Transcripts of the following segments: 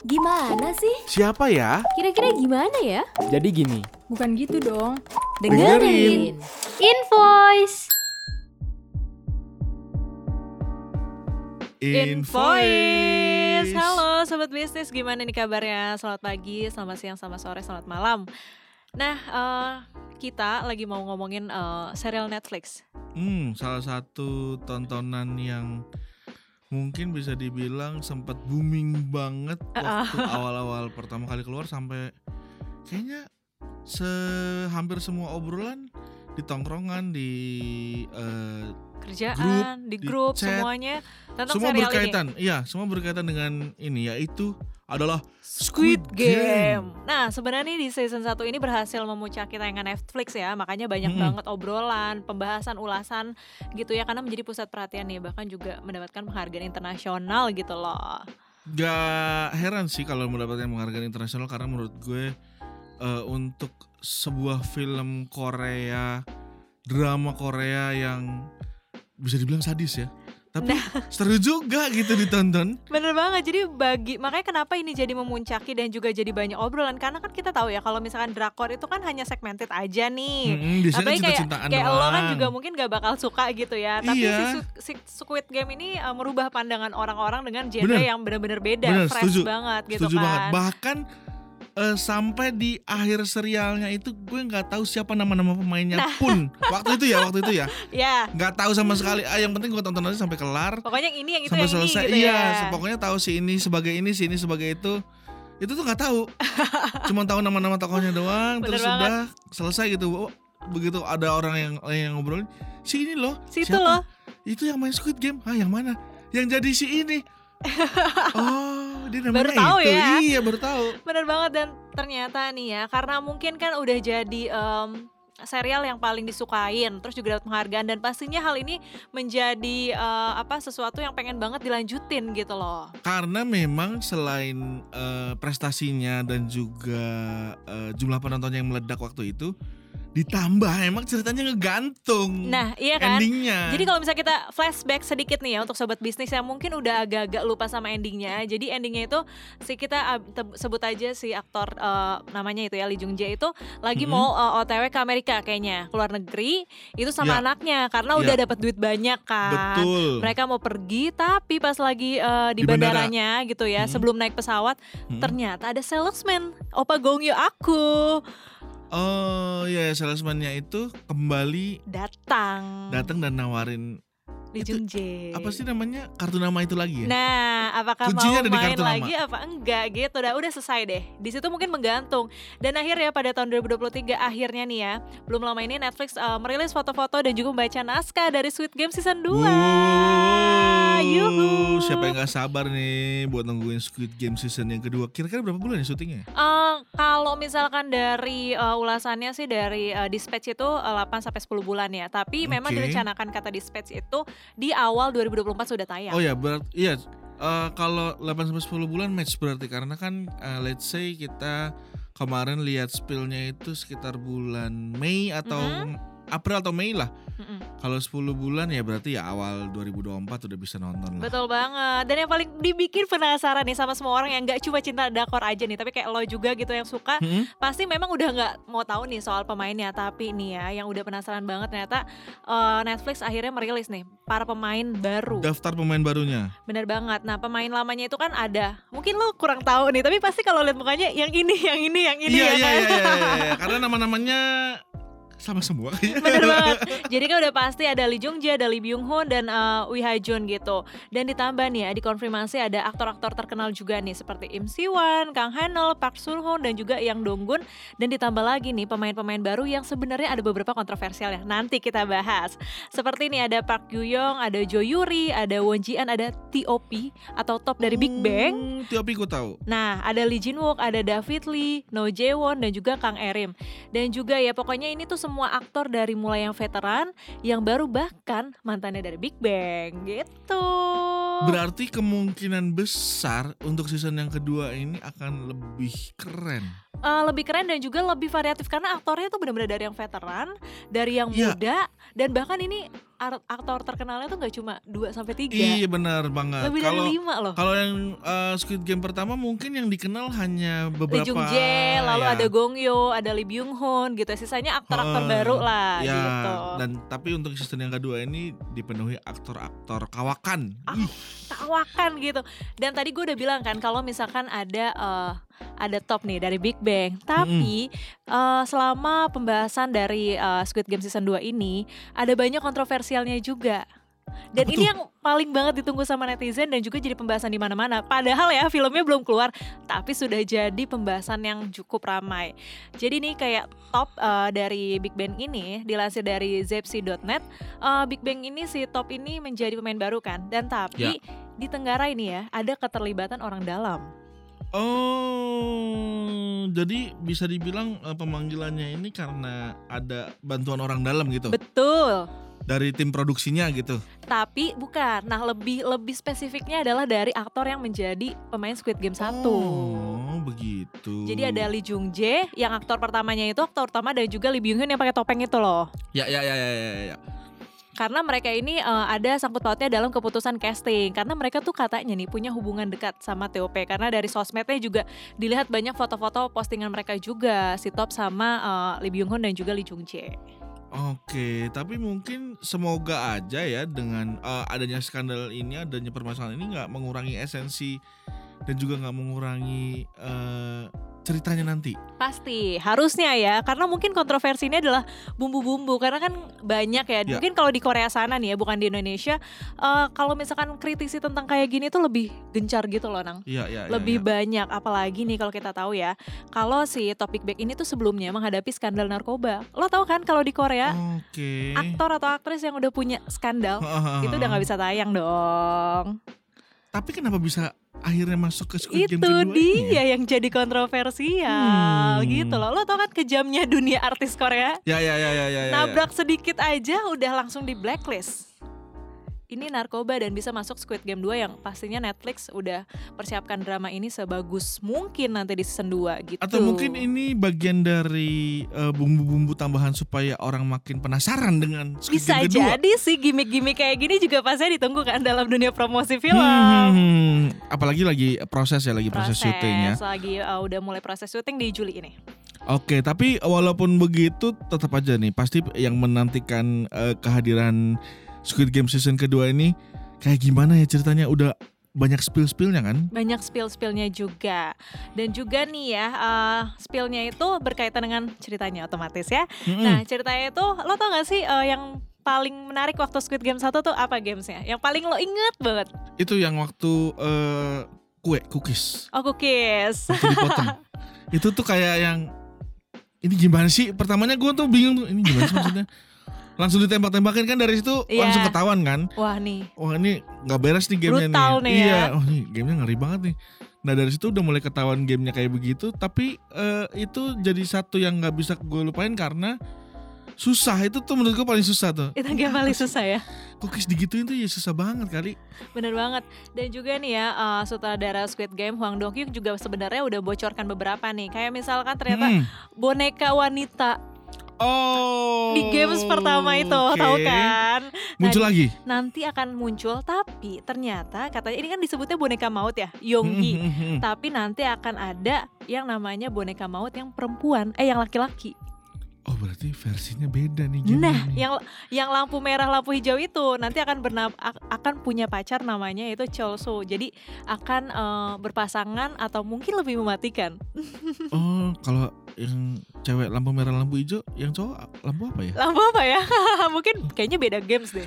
Gimana sih? Siapa ya? Kira-kira gimana ya? Jadi gini, Bukan gitu dong. Dengerin. Invoice. Invoice. Halo sobat bisnis, gimana nih kabarnya? Selamat pagi, selamat siang, selamat sore, selamat malam. Nah, eh, kita lagi mau ngomongin eh, serial Netflix. Hmm, salah satu tontonan yang mungkin bisa dibilang sempat booming banget Ah, waktu awal-awal pertama kali keluar sampai kayaknya se hampir semua obrolan di tongkrongan di eh, Kerjaan, di di grup, chat, semuanya tentang semua serial berkaitan. ini. Iya, semua berkaitan dengan ini yaitu adalah Squid Game. Game. Nah, sebenarnya di season 1 ini berhasil memuncaki tayangan Netflix ya. Makanya banyak Mm-mm. banget obrolan, pembahasan, ulasan gitu ya karena menjadi pusat perhatian nih, bahkan juga mendapatkan penghargaan internasional gitu loh. Gak heran sih kalau mendapatkan penghargaan internasional karena menurut gue eh, untuk sebuah film Korea, drama Korea yang bisa dibilang sadis ya. Tapi Nah. seru juga gitu ditonton. Bener banget, jadi bagi makanya kenapa ini jadi memuncaki dan juga jadi banyak obrolan karena kan kita tahu ya kalau misalkan drakor itu kan hanya segmented aja nih. Mm-mm, biasanya Apalagi kayak kayak lo kan juga mungkin gak bakal suka gitu ya. Tapi Iya. si, si Squid Game ini uh, merubah pandangan orang-orang dengan genre Bener. yang bener-bener beda, Bener, fresh setuju. banget gitu Setuju kan. banget. Bahkan eh, sampai di akhir serialnya itu gue nggak tahu siapa nama-nama pemainnya Nah. pun. Waktu itu ya, waktu itu ya. Ya, Nggak tahu sama sekali. Ah, yang penting gue tonton aja sampai kelar. pokoknya yang ini yang itu sampai yang selesai ini gitu iya ya. pokoknya tahu si ini sebagai ini si ini sebagai itu itu tuh nggak tahu cuma tahu nama-nama tokohnya doang Bener terus banget. sudah selesai gitu Oh, begitu ada orang yang yang ngobrol si ini loh Situ siapa? loh. itu yang main Squid Game ah yang mana yang jadi si ini oh dia namanya Baru tahu itu ya. iya baru tahu Bener banget dan ternyata nih ya karena mungkin kan udah jadi em, serial yang paling disukain terus juga dapat penghargaan dan pastinya hal ini menjadi eh, apa sesuatu yang pengen banget dilanjutin gitu loh. karena memang selain eh, prestasinya dan juga eh, jumlah penonton yang meledak waktu itu ditambah emang ceritanya ngegantung Nah, iya kan? endingnya Jadi kalau misalnya kita flashback sedikit nih ya untuk sobat bisnis yang mungkin udah agak-agak lupa sama endingnya. Jadi endingnya itu si kita sebut aja si aktor uh, namanya itu ya Lee Jung Jae itu lagi Mhm. mau uh, OTW ke Amerika kayaknya keluar negeri itu sama Ya. anaknya karena udah Ya. dapat duit banyak kan. Betul. Mereka mau pergi tapi pas lagi uh, di, Di bandara. bandaranya gitu ya Mhm. sebelum naik pesawat Hmm. ternyata ada salesman Opa Gongyo aku Oh iya salesman-nya itu kembali datang. datang dan nawarin Lee Jung Jae. apa sih namanya kartu nama itu lagi ya? Nah, apakah Kuncinya mau ada di main kartu nama. lagi apa enggak gitu? Udah udah selesai deh. Di situ mungkin menggantung. Dan akhirnya pada tahun 2023 akhirnya nih ya, belum lama ini Netflix uh, merilis foto-foto dan juga membaca naskah dari Squid Game season 2. Wow. Yuhu. Siapa yang gak sabar nih buat nungguin Squid Game season yang kedua? Kira-kira berapa bulan ya syutingnya? Eh, kalau misalkan dari uh, ulasannya sih dari uh, Dispatch itu uh, 8 sampai 10 bulan ya. Tapi memang Oke. direncanakan kata Dispatch itu di awal 2024 sudah tayang. Oh ya berarti iya eh, kalau 8 sampai 10 bulan match berarti karena kan eh, let's say kita kemarin lihat spillnya itu sekitar bulan Mei atau Mm-hmm. April atau Mei lah. Mm-mm. Kalau 10 bulan ya berarti ya awal 2024 udah bisa nonton lah. Betul banget. Dan yang paling dibikin penasaran nih sama semua orang yang nggak cuma cinta dakor aja nih, tapi kayak lo juga gitu yang suka, Mm-mm. pasti memang udah nggak mau tahu nih soal pemainnya. Tapi nih ya, yang udah penasaran banget ternyata eh, Netflix akhirnya merilis nih para pemain baru. Daftar pemain barunya. Bener banget. Nah pemain lamanya itu kan ada. Mungkin lo kurang tahu nih, tapi pasti kalau lihat mukanya yang ini, yang ini, yang ini Iya ya iya kan. iya iya, iya. karena nama-namanya sama semua. Bener banget. Jadi kan udah pasti ada Lee Jung Jae, ada Lee Byung Hun dan uh, Wi Ha Jun gitu. Dan ditambah nih ya dikonfirmasi ada aktor-aktor terkenal juga nih seperti Im Si Wan, Kang Hanel, Park Sun Hoon dan juga Yang Dong Gun. Dan ditambah lagi nih pemain-pemain baru yang sebenarnya ada beberapa kontroversial ya. Nanti kita bahas. Seperti nih ada Park Gyu Young, ada Jo Yuri, ada Won Ji An, ada T.O.P atau top dari Big Bang. Hmm, Tiopi gue tahu. Nah, ada Lee Jin Wook, ada David Lee, No Jae Won dan juga Kang Erim. Dan juga ya pokoknya ini tuh semua aktor dari mulai yang veteran, yang baru bahkan mantannya dari Big Bang gitu. Berarti kemungkinan besar untuk season yang kedua ini akan lebih keren. Eh, lebih keren dan juga lebih variatif karena aktornya tuh benar-benar dari yang veteran, dari yang Iya. muda dan bahkan ini aktor terkenalnya tuh nggak cuma 2 sampai 3. Iya benar banget. Lebih Kalau dari 5 loh. kalau yang uh, Squid Game pertama mungkin yang dikenal hanya Lee beberapa. Jung Jae, lalu ya. ada Gong Yoo, ada Lee Byung Hun gitu. Sisanya aktor-aktor Eh, baru lah ya, gitu. dan tapi untuk season yang kedua ini dipenuhi aktor-aktor kawakan. Ah, Ih, tawakan gitu. Dan tadi gue udah bilang kan kalau misalkan ada eh, ada top nih dari Big Bang, tapi eh, selama pembahasan dari eh, Squid Game season 2 ini ada banyak kontroversialnya juga. Dan Apa ini tuh? yang paling banget ditunggu sama netizen dan juga jadi pembahasan di mana-mana. Padahal ya filmnya belum keluar, tapi sudah jadi pembahasan yang cukup ramai. Jadi nih kayak top eh, dari Big Bang ini dilansir dari zepsi.net, eh, Big Bang ini si top ini menjadi pemain baru kan. Dan tapi di Tenggara ini ya ada keterlibatan orang dalam. Oh, jadi bisa dibilang uh, pemanggilannya ini karena ada bantuan orang dalam gitu Betul. dari tim produksinya gitu. Tapi bukan. Nah, lebih lebih spesifiknya adalah dari aktor yang menjadi pemain Squid Game 1. Oh, begitu. Jadi ada Lee Jung Jae yang aktor pertamanya itu aktor utama dan juga Lee Byung Hun yang pakai topeng itu loh. Ya ya ya ya ya. ya. Karena mereka ini eh, ada sangkut pautnya dalam keputusan casting. Karena mereka tuh katanya nih punya hubungan dekat sama TOP. Karena dari sosmednya juga dilihat banyak foto-foto postingan mereka juga si Top sama eh, Lee Byung Hun dan juga Lee Jung Jae. Oke, tapi mungkin semoga aja ya dengan uh, adanya skandal ini, adanya permasalahan ini nggak mengurangi esensi dan juga nggak mengurangi uh, ceritanya nanti. Pasti, harusnya ya, karena mungkin kontroversi ini adalah bumbu-bumbu, karena kan banyak ya. Ya. Mungkin kalau di Korea sana nih ya, bukan di Indonesia, eh, kalau misalkan kritisi tentang kayak gini tuh lebih gencar gitu loh, nang. Iya iya. iya, Lebih iya. banyak, apalagi nih kalau kita tahu ya, kalau si Topik Back ini tuh sebelumnya menghadapi skandal narkoba. Lo tau kan kalau di Korea, Oke. aktor atau aktris yang udah punya skandal itu udah nggak bisa tayang dong. Tapi kenapa bisa akhirnya masuk ke Squid Itu Game kedua ini ya? dia yang jadi kontroversial Hmm. gitu loh. Lo tau kan kejamnya dunia artis Korea? Ya ya ya ya ya. ya, Nabrak sedikit aja udah langsung di blacklist. Ini narkoba dan bisa masuk Squid Game 2 yang pastinya Netflix udah persiapkan drama ini sebagus mungkin nanti di season 2 gitu. Atau mungkin ini bagian dari uh, bumbu-bumbu tambahan supaya orang makin penasaran dengan Squid bisa Game kedua. jadi sih gimmick-gimmick kayak gini juga pasti ditunggu kan dalam dunia promosi film. Hmm, hmm, hmm. Apalagi lagi proses ya, lagi proses, syuting ya. lagi uh, udah mulai proses syuting di Juli ini. Oke, tapi walaupun begitu tetap aja nih pasti yang menantikan eh, kehadiran Squid Game season kedua ini kayak gimana ya ceritanya udah banyak spill-spillnya kan? banyak spill-spillnya juga dan juga nih ya uh, spillnya itu berkaitan dengan ceritanya otomatis ya Mm-mm. nah ceritanya itu lo tau gak sih uh, yang paling menarik waktu Squid Game 1 tuh apa gamesnya yang paling lo inget banget itu yang waktu eh, kue cookies oh cookies itu tuh kayak yang ini gimana sih? Pertamanya gue tuh bingung tuh ini gimana sih maksudnya? Langsung ditembak-tembakin kan dari situ Iya. langsung ketahuan kan? wah nih Wah ini nggak beres nih gamenya Brutal nih. nih iya, ya. oh nih gamenya ngeri banget nih. Nah dari situ udah mulai ketahuan gamenya kayak begitu, tapi eh, itu jadi satu yang nggak bisa gue lupain karena susah itu tuh menurut gue paling susah tuh. itu game paling susah ya Cookies digituin tuh ya susah banget kali. bener banget dan juga nih ya uh, sutradara Squid Game Hwang Dong Hyuk juga sebenarnya udah bocorkan beberapa nih kayak misalkan ternyata Hmm. boneka wanita Oh. di games pertama itu oke. tahu kan Muncul lagi. nanti akan muncul tapi ternyata katanya ini kan disebutnya boneka maut ya Yonggi Hmm, hmm, hmm. tapi nanti akan ada yang namanya boneka maut yang perempuan eh yang laki-laki Oh berarti versinya beda nih gamenya nah nih. yang yang lampu merah lampu hijau itu nanti akan bernam ak- akan punya pacar namanya itu Cholso jadi akan eh, berpasangan atau mungkin lebih mematikan Oh kalau yang cewek lampu merah lampu hijau, yang cowok lampu apa ya? lampu apa ya mungkin kayaknya beda games deh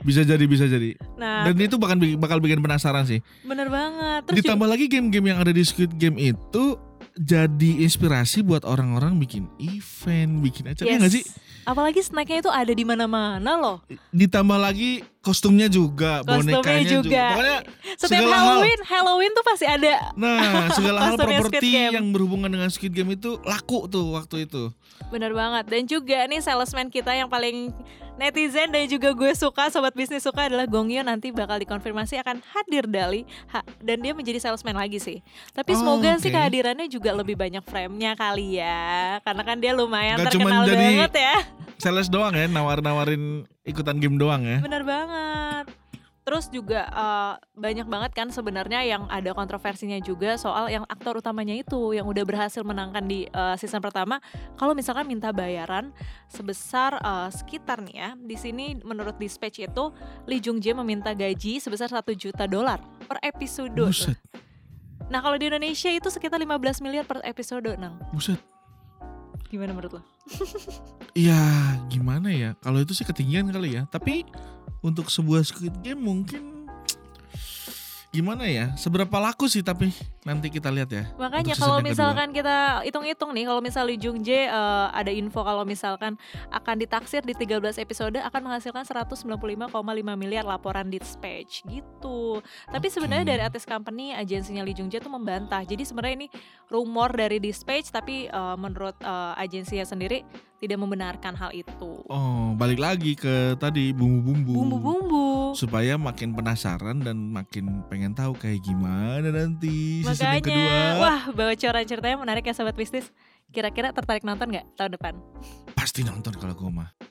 Bisa jadi bisa jadi. nah Dan itu bakal bakal bikin penasaran sih. bener banget terus juga- Ditambah lagi game-game yang ada di Squid Game itu jadi inspirasi buat orang-orang bikin event, bikin acara ya Yes. nggak sih? Apalagi snacknya itu ada di mana-mana loh. Ditambah lagi kostumnya juga, Kostumnya bonekanya juga. juga. Pokoknya Setiap segala hal. Halloween, Halloween tuh pasti ada. nah segala hal properti yang berhubungan dengan Squid Game itu laku tuh waktu itu. Bener banget. Dan juga nih salesman kita yang paling netizen dan juga gue suka sobat bisnis suka adalah Gong Yoo nanti bakal dikonfirmasi akan hadir Dali ha, dan dia menjadi salesman lagi sih. Tapi Oh, semoga sih oke. kehadirannya juga lebih banyak frame-nya kali ya. Karena kan dia lumayan cuman terkenal banget ya. Sales doang ya, nawar-nawarin ikutan game doang ya. Bener banget. Terus juga eh, banyak banget kan sebenarnya yang ada kontroversinya juga soal yang aktor utamanya itu yang udah berhasil menangkan di eh, season pertama. Kalau misalkan minta bayaran sebesar eh, sekitar nih ya, di sini menurut dispatch itu Lee Jung Jae meminta gaji sebesar 1 juta dolar per episode. Buset, Nah kalau di Indonesia itu sekitar 15 miliar per episode, Nang. buset. Gimana menurut lo? Ya gimana ya, kalau itu sih ketinggian kali ya. Tapi untuk sebuah Squid Game mungkin gimana ya, seberapa laku sih tapi nanti kita lihat ya. Makanya kalau misalkan kita hitung-hitung nih, kalau misal Lee Jung Jae eh, ada info kalau misalkan akan ditaksir di 13 episode akan menghasilkan 195,5 miliar laporan dispatch gitu. Tapi Oke. sebenarnya dari artis company agensinya Lee Jung Jae tuh membantah. Jadi sebenarnya ini rumor dari dispatch tapi eh, menurut eh, agensinya sendiri tidak membenarkan hal itu. Oh, balik lagi ke tadi bumbu-bumbu. Bumbu-bumbu. Supaya makin penasaran dan makin pengen tahu kayak gimana nanti season yang kedua. Makanya, wah bocoran ceritanya menarik ya sobat bisnis. Kira-kira tertarik nonton nggak tahun depan? Pasti nonton kalau gue mah.